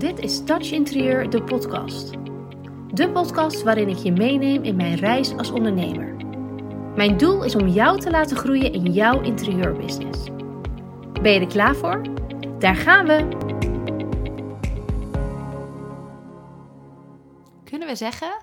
Dit is Touch Interieur, de podcast. De podcast waarin ik je meeneem in mijn reis als ondernemer. Mijn doel is om jou te laten groeien in jouw interieurbusiness. Ben je er klaar voor? Daar gaan we! Kunnen we zeggen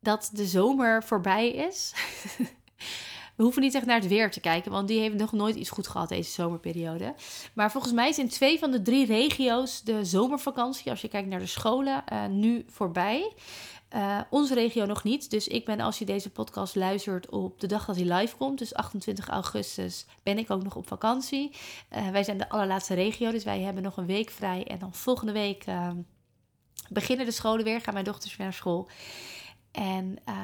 dat de zomer voorbij is? We hoeven niet echt naar het weer te kijken, want die heeft nog nooit iets goed gehad deze zomerperiode. Maar volgens mij is in twee van de drie regio's de zomervakantie, als je kijkt naar de scholen, uh, nu voorbij. Uh, onze regio nog niet. Dus ik ben, als je deze podcast luistert op de dag dat hij live komt, dus 28 augustus, ben ik ook nog op vakantie. Uh, wij zijn de allerlaatste regio, dus wij hebben nog een week vrij. En dan volgende week beginnen de scholen weer, gaan mijn dochters weer naar school. En uh,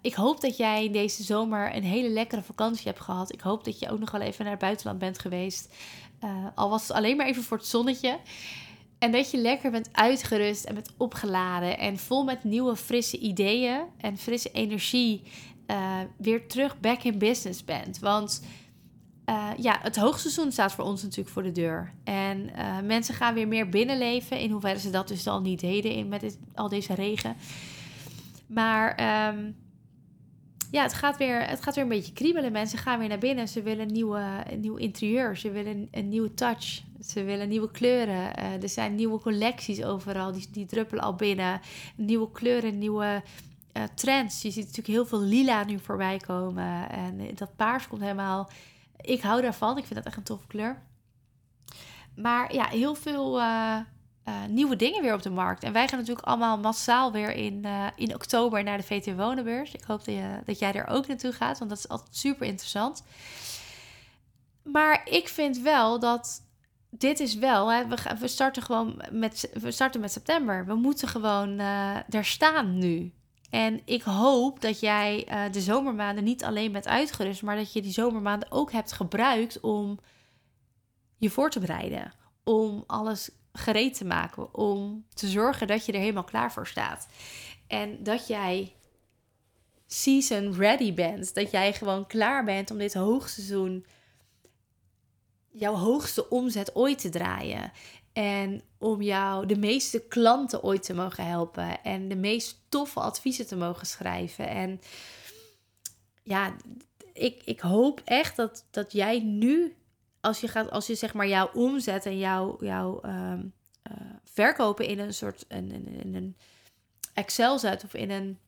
ik hoop dat jij deze zomer een hele lekkere vakantie hebt gehad. Ik hoop dat je ook nog wel even naar het buitenland bent geweest. Uh, al was het alleen maar even voor het zonnetje. En dat je lekker bent uitgerust en bent opgeladen. En vol met nieuwe frisse ideeën en frisse energie. Uh, weer terug back in business bent. Want ja, het hoogseizoen staat voor ons natuurlijk voor de deur. En mensen gaan weer meer binnenleven. In hoeverre ze dat dus al niet deden met al deze regen. Maar um, ja, het gaat, weer, het gaat weer een beetje kriebelen. Mensen gaan weer naar binnen. Ze willen een, nieuwe, een nieuw interieur. Ze willen een, nieuwe touch. Ze willen nieuwe kleuren. Uh, er zijn nieuwe collecties overal. Die, die druppelen al binnen. Nieuwe kleuren, nieuwe uh, trends. Je ziet natuurlijk heel veel lila nu voorbij komen. En dat paars komt helemaal... Ik hou daarvan. Ik vind dat echt een toffe kleur. Maar ja, heel veel... uh, nieuwe dingen weer op de markt. En wij gaan natuurlijk allemaal massaal weer in, uh, in oktober naar de VT Wonenbeurs. Ik hoop dat, je, dat jij er ook naartoe gaat, want dat is altijd super interessant. Maar ik vind wel dat dit is wel, hè, we, we, starten gewoon met, we starten met september. We moeten gewoon uh, er staan nu. En ik hoop dat jij de zomermaanden niet alleen bent uitgerust, maar dat je die zomermaanden ook hebt gebruikt om je voor te bereiden. Om alles gereed te maken. Om te zorgen dat je er helemaal klaar voor staat. En dat jij season ready bent. Dat jij gewoon klaar bent om dit hoogseizoen jouw hoogste omzet ooit te draaien. En om jou de meeste klanten ooit te mogen helpen. En de meest toffe adviezen te mogen schrijven. En ja, ik, ik hoop echt dat, dat jij nu als je gaat, als je zeg maar jouw omzet en jouw, jouw um, uh, verkopen in een soort in, in een Excel zet of in een,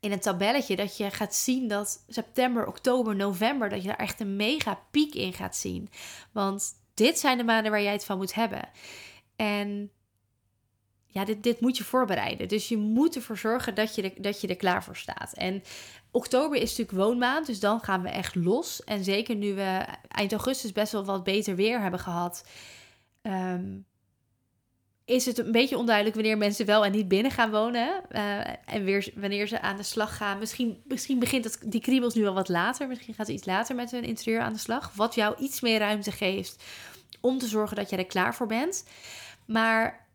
in een tabelletje, dat je gaat zien dat september, oktober, november, dat je daar echt een mega piek in gaat zien. Want dit zijn de maanden waar jij het van moet hebben. En ja, dit, dit moet je voorbereiden. Dus je moet ervoor zorgen dat je, er, dat je er klaar voor staat. En oktober is natuurlijk woonmaand, dus dan gaan we echt los. En zeker nu we eind augustus best wel wat beter weer hebben gehad. Um, is het een beetje onduidelijk wanneer mensen wel en niet binnen gaan wonen. Uh, en weer wanneer ze aan de slag gaan. Misschien, misschien begint het, die kriebels nu al wat later. Misschien gaat ze iets later met hun interieur aan de slag. Wat jou iets meer ruimte geeft om te zorgen dat je er klaar voor bent. Maar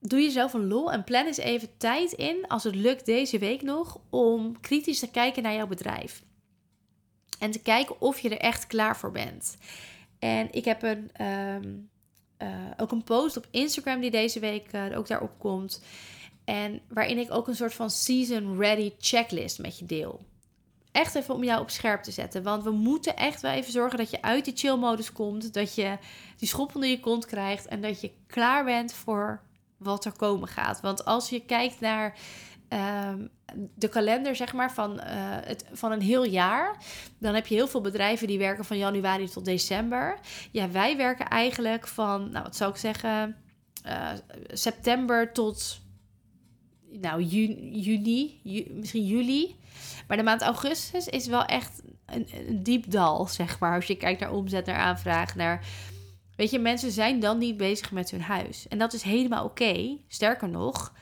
doe jezelf een lol en plan eens even tijd in, als het lukt deze week nog, om kritisch te kijken naar jouw bedrijf. En te kijken of je er echt klaar voor bent. En ik heb een, ehm, uh, ook een post op Instagram die deze week uh, ook daarop komt. En waarin ik ook een soort van season ready checklist met je deel. Echt even om jou op scherp te zetten. Want we moeten echt wel even zorgen dat je uit die chill modus komt. Dat je die schop onder je kont krijgt. En dat je klaar bent voor wat er komen gaat. Want als je kijkt naar um, de kalender zeg maar, van, uh, het, van een heel jaar. Dan heb je heel veel bedrijven die werken van januari tot december. Ja, wij werken eigenlijk van, nou wat zou ik zeggen, uh, september tot nou, juni, juni ju, misschien juli. Maar de maand augustus is wel echt een, een diep dal, zeg maar. Als je kijkt naar omzet, naar aanvraag, naar... Weet je, mensen zijn dan niet bezig met hun huis. En dat is helemaal oké. Sterker nog,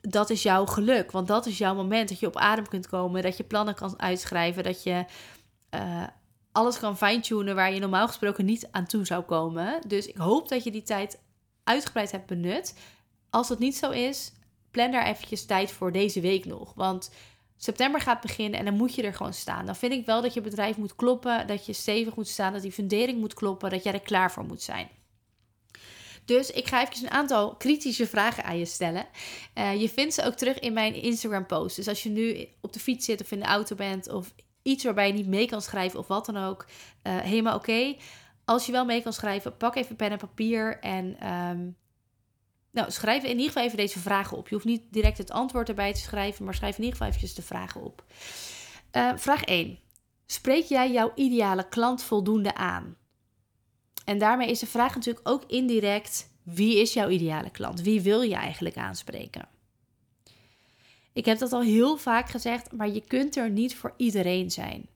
dat is jouw geluk. Want dat is jouw moment dat je op adem kunt komen. Dat je plannen kan uitschrijven. Dat je uh, alles kan fine-tunen waar je normaal gesproken niet aan toe zou komen. Dus ik hoop dat je die tijd uitgebreid hebt benut. Als dat niet zo is, plan daar eventjes tijd voor deze week nog. Want september gaat beginnen en dan moet je er gewoon staan. Dan vind ik wel dat je bedrijf moet kloppen. Dat je stevig moet staan. Dat die fundering moet kloppen. Dat jij er klaar voor moet zijn. Dus ik ga even een aantal kritische vragen aan je stellen. Uh, je vindt ze ook terug in mijn Instagram post. Dus als je nu op de fiets zit of in de auto bent of iets waarbij je niet mee kan schrijven of wat dan ook, uh, helemaal oké. Als je wel mee kan schrijven, pak even pen en papier en um, nou, schrijf in ieder geval even deze vragen op. Je hoeft niet direct het antwoord erbij te schrijven, maar schrijf in ieder geval even de vragen op. Uh, vraag 1. Spreek jij jouw ideale klant voldoende aan? En daarmee is de vraag natuurlijk ook indirect: wie is jouw ideale klant? Wie wil je eigenlijk aanspreken? Ik heb dat al heel vaak gezegd, maar je kunt er niet voor iedereen zijn.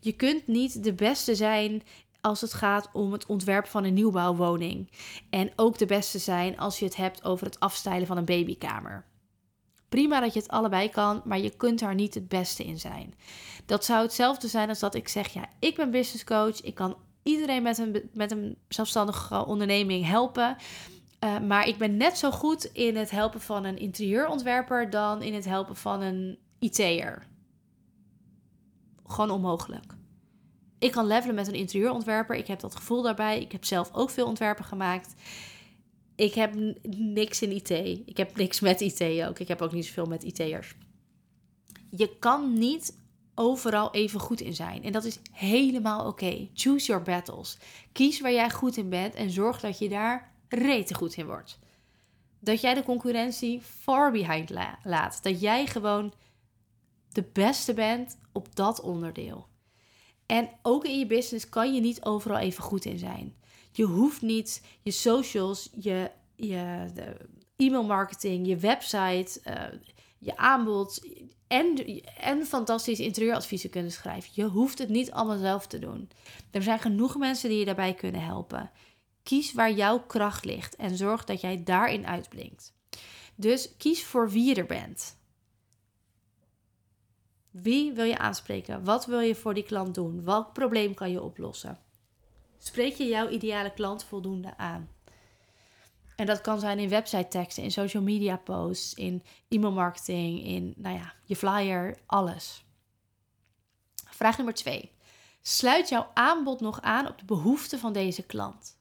Je kunt niet de beste zijn als het gaat om het ontwerp van een nieuwbouwwoning. En ook de beste zijn als je het hebt over het afstijlen van een babykamer. Prima dat je het allebei kan, maar je kunt daar niet het beste in zijn. Dat zou hetzelfde zijn als dat ik zeg: ja, ik ben business coach, ik kan iedereen met een, met een zelfstandige onderneming helpen. Uh, maar ik ben net zo goed in het helpen van een interieurontwerper dan in het helpen van een IT'er. Gewoon onmogelijk. Ik kan levelen met een interieurontwerper. Ik heb dat gevoel daarbij. Ik heb zelf ook veel ontwerpen gemaakt. Ik heb niks in IT. Ik heb niks met IT ook. Ik heb ook niet zoveel met IT'ers. Je kan niet overal even goed in zijn. En dat is helemaal oké. Choose your battles. Kies waar jij goed in bent en zorg dat je daar rete goed in wordt. Dat jij de concurrentie far behind laat. Dat jij gewoon de beste bent op dat onderdeel. En ook in je business kan je niet overal even goed in zijn. Je hoeft niet je socials, je, je e-mail marketing, je website, uh, je aanbod en, en fantastisch interieuradviezen kunnen schrijven. Je hoeft het niet allemaal zelf te doen. Er zijn genoeg mensen die je daarbij kunnen helpen. Kies waar jouw kracht ligt en zorg dat jij daarin uitblinkt. Dus kies voor wie je er bent. Wie wil je aanspreken? Wat wil je voor die klant doen? Welk probleem kan je oplossen? Spreek je jouw ideale klant voldoende aan? En dat kan zijn in website teksten, in social media posts, in e-mail marketing, in nou ja, je flyer, alles. Vraag nummer twee. Sluit jouw aanbod nog aan op de behoeften van deze klant?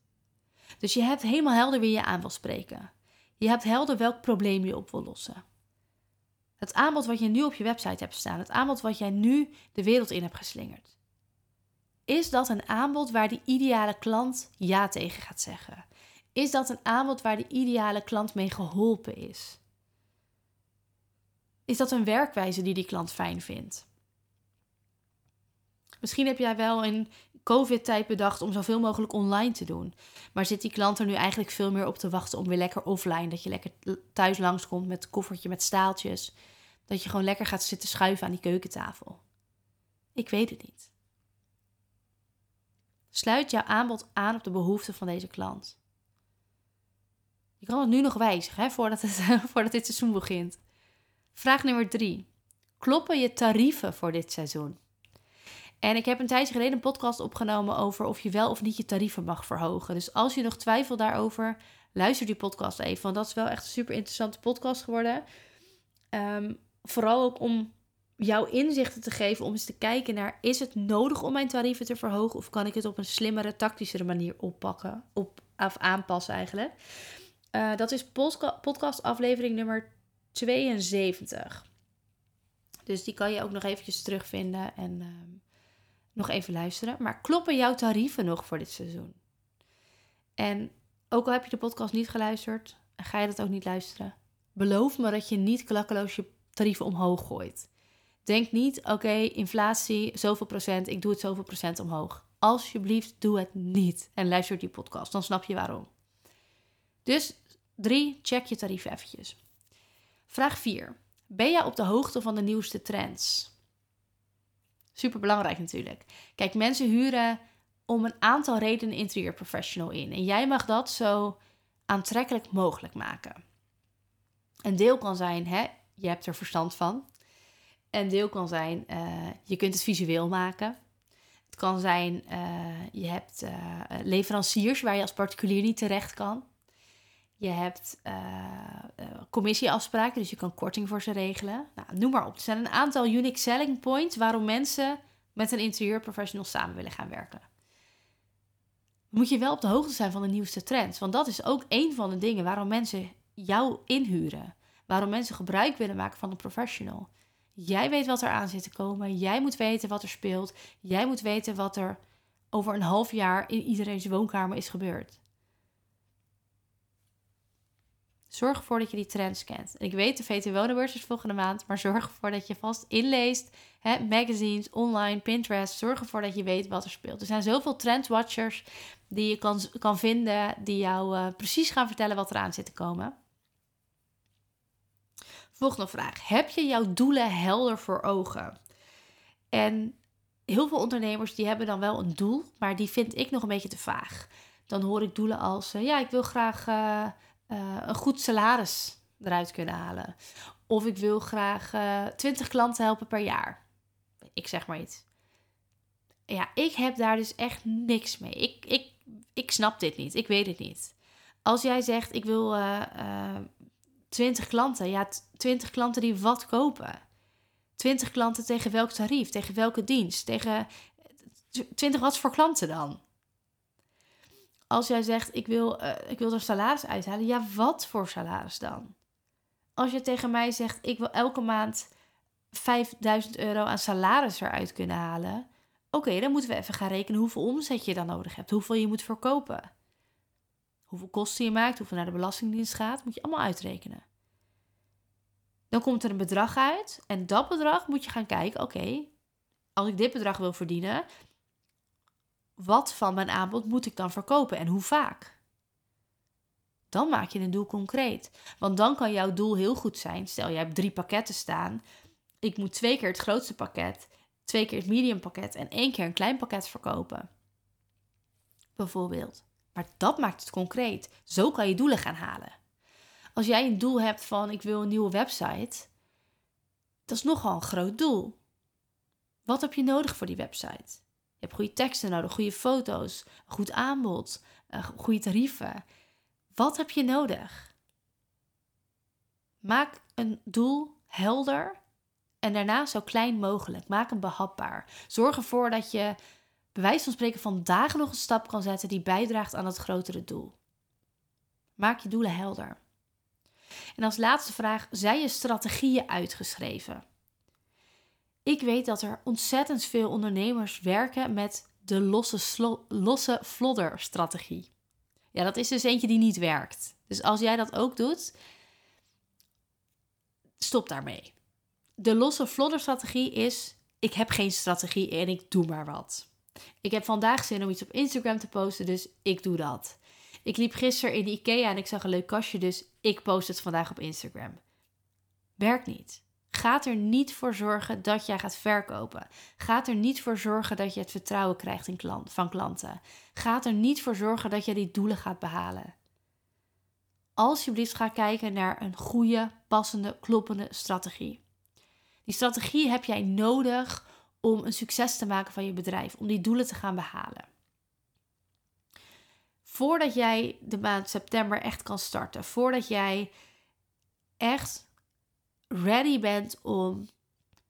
Dus je hebt helemaal helder wie je aan wil spreken. Je hebt helder welk probleem je op wil lossen. Het aanbod wat je nu op je website hebt staan, het aanbod wat jij nu de wereld in hebt geslingerd. Is dat een aanbod waar die ideale klant ja tegen gaat zeggen? Is dat een aanbod waar de ideale klant mee geholpen is? Is dat een werkwijze die die klant fijn vindt? Misschien heb jij wel in COVID-tijd bedacht om zoveel mogelijk online te doen. Maar zit die klant er nu eigenlijk veel meer op te wachten om weer lekker offline? Dat je lekker thuis langskomt met koffertje met staaltjes. Dat je gewoon lekker gaat zitten schuiven aan die keukentafel. Ik weet het niet. Sluit jouw aanbod aan op de behoeften van deze klant. Je kan het nu nog wijzigen hè, voordat, het, voordat dit seizoen begint. Vraag nummer drie. Kloppen je tarieven voor dit seizoen? En ik heb een tijdje geleden een podcast opgenomen over of je wel of niet je tarieven mag verhogen. Dus als je nog twijfelt daarover, luister die podcast even. Want dat is wel echt een super interessante podcast geworden. Um, vooral ook om jouw inzichten te geven om eens te kijken naar is het nodig om mijn tarieven te verhogen of kan ik het op een slimmere, tactischere manier oppakken op, of aanpassen eigenlijk. Uh, dat is podcast aflevering nummer 72. Dus die kan je ook nog eventjes terugvinden en uh, nog even luisteren. Maar kloppen jouw tarieven nog voor dit seizoen? En ook al heb je de podcast niet geluisterd en ga je dat ook niet luisteren, beloof me dat je niet klakkeloos je tarieven omhoog gooit. Denk niet, oké, inflatie, zoveel procent, ik doe het zoveel procent omhoog. Alsjeblieft, doe het niet. En luister die podcast, dan snap je waarom. Dus drie, check je tarieven eventjes. Vraag 4. Ben jij op de hoogte van de nieuwste trends? Super belangrijk natuurlijk. Kijk, mensen huren om een aantal redenen interieurprofessional in. En jij mag dat zo aantrekkelijk mogelijk maken. Een deel kan zijn, hè, je hebt er verstand van. Een deel kan zijn, uh, je kunt het visueel maken. Het kan zijn, uh, je hebt uh, leveranciers waar je als particulier niet terecht kan. Je hebt commissieafspraken, dus je kan korting voor ze regelen. Nou, noem maar op. Er zijn een aantal unique selling points waarom mensen met een interieurprofessional samen willen gaan werken. moet je wel op de hoogte zijn van de nieuwste trends. Want dat is ook een van de dingen waarom mensen jou inhuren. Waarom mensen gebruik willen maken van een professional. Jij weet wat er aan zit te komen. Jij moet weten wat er speelt. Jij moet weten wat er over een half jaar in iedereen's woonkamer is gebeurd. Zorg ervoor dat je die trends kent. En ik weet, de VT Wonenbeurs is volgende maand, maar zorg ervoor dat je vast inleest. Hè, magazines, online, Pinterest. Zorg ervoor dat je weet wat er speelt. Er zijn zoveel trendwatchers die je kan, kan vinden, die jou uh, precies gaan vertellen wat eraan zit te komen. Volgende vraag. Heb je jouw doelen helder voor ogen? En heel veel ondernemers die hebben dan wel een doel, maar die vind ik nog een beetje te vaag. Dan hoor ik doelen als, uh, ja, ik wil graag... Uh, uh, een goed salaris eruit kunnen halen. Of ik wil graag uh, eh, 20 klanten helpen per jaar. Ik zeg maar iets. Ja, ik heb daar dus echt niks mee. Ik, ik, ik snap dit niet. Ik weet het niet. Als jij zegt, ik wil uh, uh, 20 klanten. Ja, 20 klanten die wat kopen. 20 klanten tegen welk tarief? Tegen welke dienst? Tegen 20 wat voor klanten dan? Als jij zegt, ik wil, uh, ik wil er salaris uithalen. Ja, wat voor salaris dan? Als je tegen mij zegt, ik wil elke maand 5000 euro aan salaris eruit kunnen halen. Oké, dan moeten we even gaan rekenen hoeveel omzet je dan nodig hebt. Hoeveel je moet verkopen. Hoeveel kosten je maakt, hoeveel naar de Belastingdienst gaat. Moet je allemaal uitrekenen. Dan komt er een bedrag uit. En dat bedrag moet je gaan kijken. Oké, als ik dit bedrag wil verdienen, wat van mijn aanbod moet ik dan verkopen en hoe vaak? Dan maak je een doel concreet. Want dan kan jouw doel heel goed zijn. Stel, je hebt drie pakketten staan. Ik moet twee keer het grootste pakket, twee keer het medium pakket en één keer een klein pakket verkopen. Bijvoorbeeld. Maar dat maakt het concreet. Zo kan je doelen gaan halen. Als jij een doel hebt van ik wil een nieuwe website, dat is nogal een groot doel. Wat heb je nodig voor die website? Je hebt goede teksten nodig, goede foto's, goed aanbod, uh, goede tarieven. Wat heb je nodig? Maak een doel helder en daarna zo klein mogelijk. Maak hem behapbaar. Zorg ervoor dat je bij wijze van spreken vandaag nog een stap kan zetten die bijdraagt aan het grotere doel. Maak je doelen helder. En als laatste vraag: zijn je strategieën uitgeschreven? Ik weet dat er ontzettend veel ondernemers werken met de losse, losse flodder-strategie. Ja, dat is dus eentje die niet werkt. Dus als jij dat ook doet, stop daarmee. De losse flodder-strategie is: ik heb geen strategie en ik doe maar wat. Ik heb vandaag zin om iets op Instagram te posten, dus ik doe dat. Ik liep gisteren in de IKEA en ik zag een leuk kastje, dus ik post het vandaag op Instagram. Werkt niet. Gaat er niet voor zorgen dat jij gaat verkopen. Gaat er niet voor zorgen dat je het vertrouwen krijgt in klant, van klanten. Gaat er niet voor zorgen dat je die doelen gaat behalen. Alsjeblieft ga kijken naar een goede, passende, kloppende strategie. Die strategie heb jij nodig om een succes te maken van je bedrijf, om die doelen te gaan behalen. Voordat jij de maand september echt kan starten, voordat jij echt ready bent om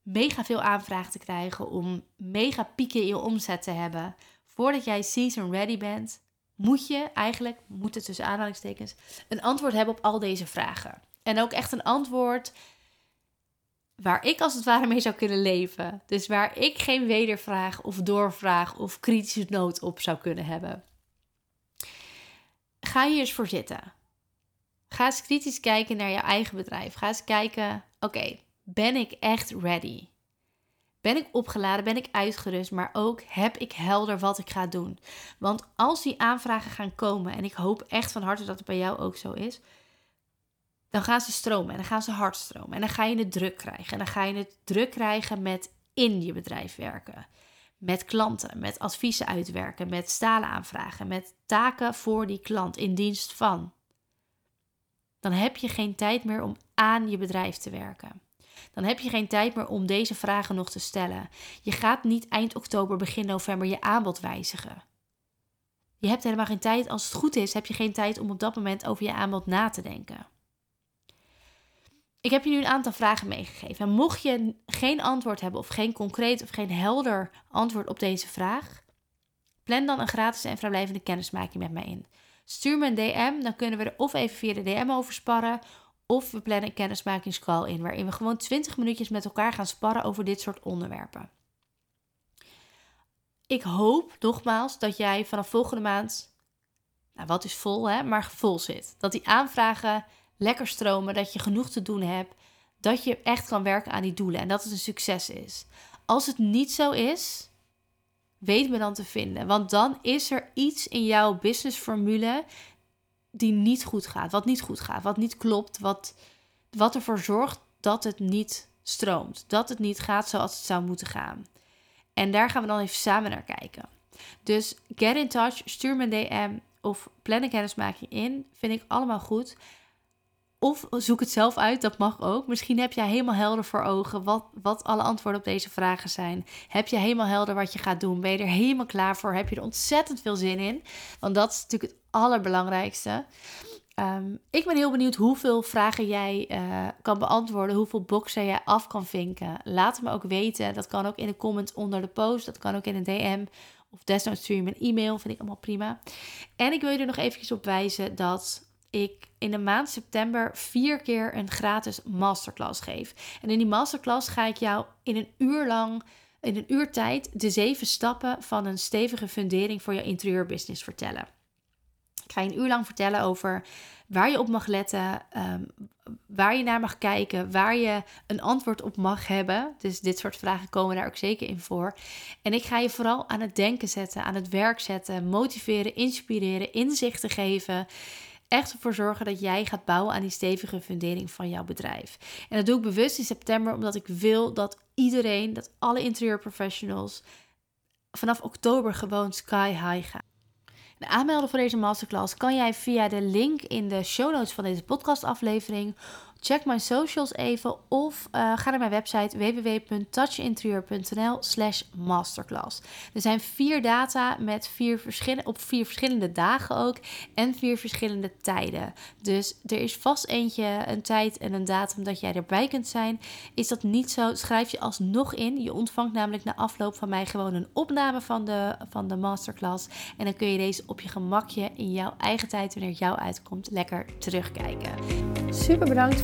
mega veel aanvragen te krijgen, om mega pieken in je omzet te hebben, voordat jij season ready bent, moet je eigenlijk, moet het tussen aanhalingstekens, een antwoord hebben op al deze vragen. En ook echt een antwoord waar ik als het ware mee zou kunnen leven. Dus waar ik geen wedervraag of doorvraag of kritische noot op zou kunnen hebben. Ga hier eens voor zitten. Ga eens kritisch kijken naar je eigen bedrijf. Ga eens kijken, oké, ben ik echt ready? Ben ik opgeladen? Ben ik uitgerust? Maar ook heb ik helder wat ik ga doen? Want als die aanvragen gaan komen, en ik hoop echt van harte dat het bij jou ook zo is, dan gaan ze stromen en dan gaan ze hard stromen. En dan ga je het druk krijgen. En dan ga je het druk krijgen met in je bedrijf werken. Met klanten, met adviezen uitwerken, met stalen aanvragen, met taken voor die klant in dienst van dan heb je geen tijd meer om aan je bedrijf te werken. Dan heb je geen tijd meer om deze vragen nog te stellen. Je gaat niet eind oktober, begin november je aanbod wijzigen. Je hebt helemaal geen tijd. Als het goed is, heb je geen tijd om op dat moment over je aanbod na te denken. Ik heb je nu een aantal vragen meegegeven. En mocht je geen antwoord hebben, of geen concreet of geen helder antwoord op deze vraag, Plan dan een gratis en vrijblijvende kennismaking met mij in. Stuur me een DM, dan kunnen we er of even via de DM over sparren. Of we plannen een kennismakingscall in, waarin we gewoon 20 minuutjes met elkaar gaan sparren over dit soort onderwerpen. Ik hoop nogmaals dat jij vanaf volgende maand, nou wat is vol hè, maar vol zit. Dat die aanvragen lekker stromen, dat je genoeg te doen hebt, dat je echt kan werken aan die doelen en dat het een succes is. Als het niet zo is, weet me dan te vinden. Want dan is er iets in jouw businessformule die niet goed gaat, wat niet goed gaat, wat niet klopt, wat, wat ervoor zorgt dat het niet stroomt, dat het niet gaat zoals het zou moeten gaan. En daar gaan we dan even samen naar kijken. Dus get in touch, stuur me een DM of plan een kennismaking in. Vind ik allemaal goed. Of zoek het zelf uit, dat mag ook. Misschien heb jij helemaal helder voor ogen wat, wat alle antwoorden op deze vragen zijn. Heb je helemaal helder wat je gaat doen? Ben je er helemaal klaar voor? Heb je er ontzettend veel zin in? Want dat is natuurlijk het allerbelangrijkste. Ehm, ik ben heel benieuwd hoeveel vragen jij uh, kan beantwoorden, hoeveel boxen jij af kan vinken. Laat het me ook weten. Dat kan ook in de comment onder de post, dat kan ook in een DM of desnoods stuur je me een e-mail, vind ik allemaal prima. En ik wil je er nog eventjes op wijzen dat ik in de maand september vier keer een gratis masterclass geef. En in die masterclass ga ik jou in een uur lang, in een uur tijd, de zeven stappen van een stevige fundering voor je interieurbusiness vertellen. Ik ga je een uur lang vertellen over waar je op mag letten, ehm, waar je naar mag kijken, waar je een antwoord op mag hebben. Dus dit soort vragen komen daar ook zeker in voor. En ik ga je vooral aan het denken zetten, aan het werk zetten, motiveren, inspireren, inzichten geven echt ervoor zorgen dat jij gaat bouwen aan die stevige fundering van jouw bedrijf. En dat doe ik bewust in september, omdat ik wil dat iedereen, dat alle interieurprofessionals vanaf oktober gewoon sky high gaan. De aanmelden voor deze masterclass kan jij via de link in de show notes van deze podcastaflevering Check mijn socials even of uh, ga naar mijn website www.touchinterieur.nl slash masterclass. Er zijn vier data met vier verschillende, op vier verschillende dagen ook en vier verschillende tijden. Dus er is vast eentje, een tijd en een datum dat jij erbij kunt zijn. Is dat niet zo, schrijf je alsnog in. Je ontvangt namelijk na afloop van mij gewoon een opname van de, van de masterclass. En dan kun je deze op je gemakje in jouw eigen tijd, wanneer het jou uitkomt, lekker terugkijken. Super bedankt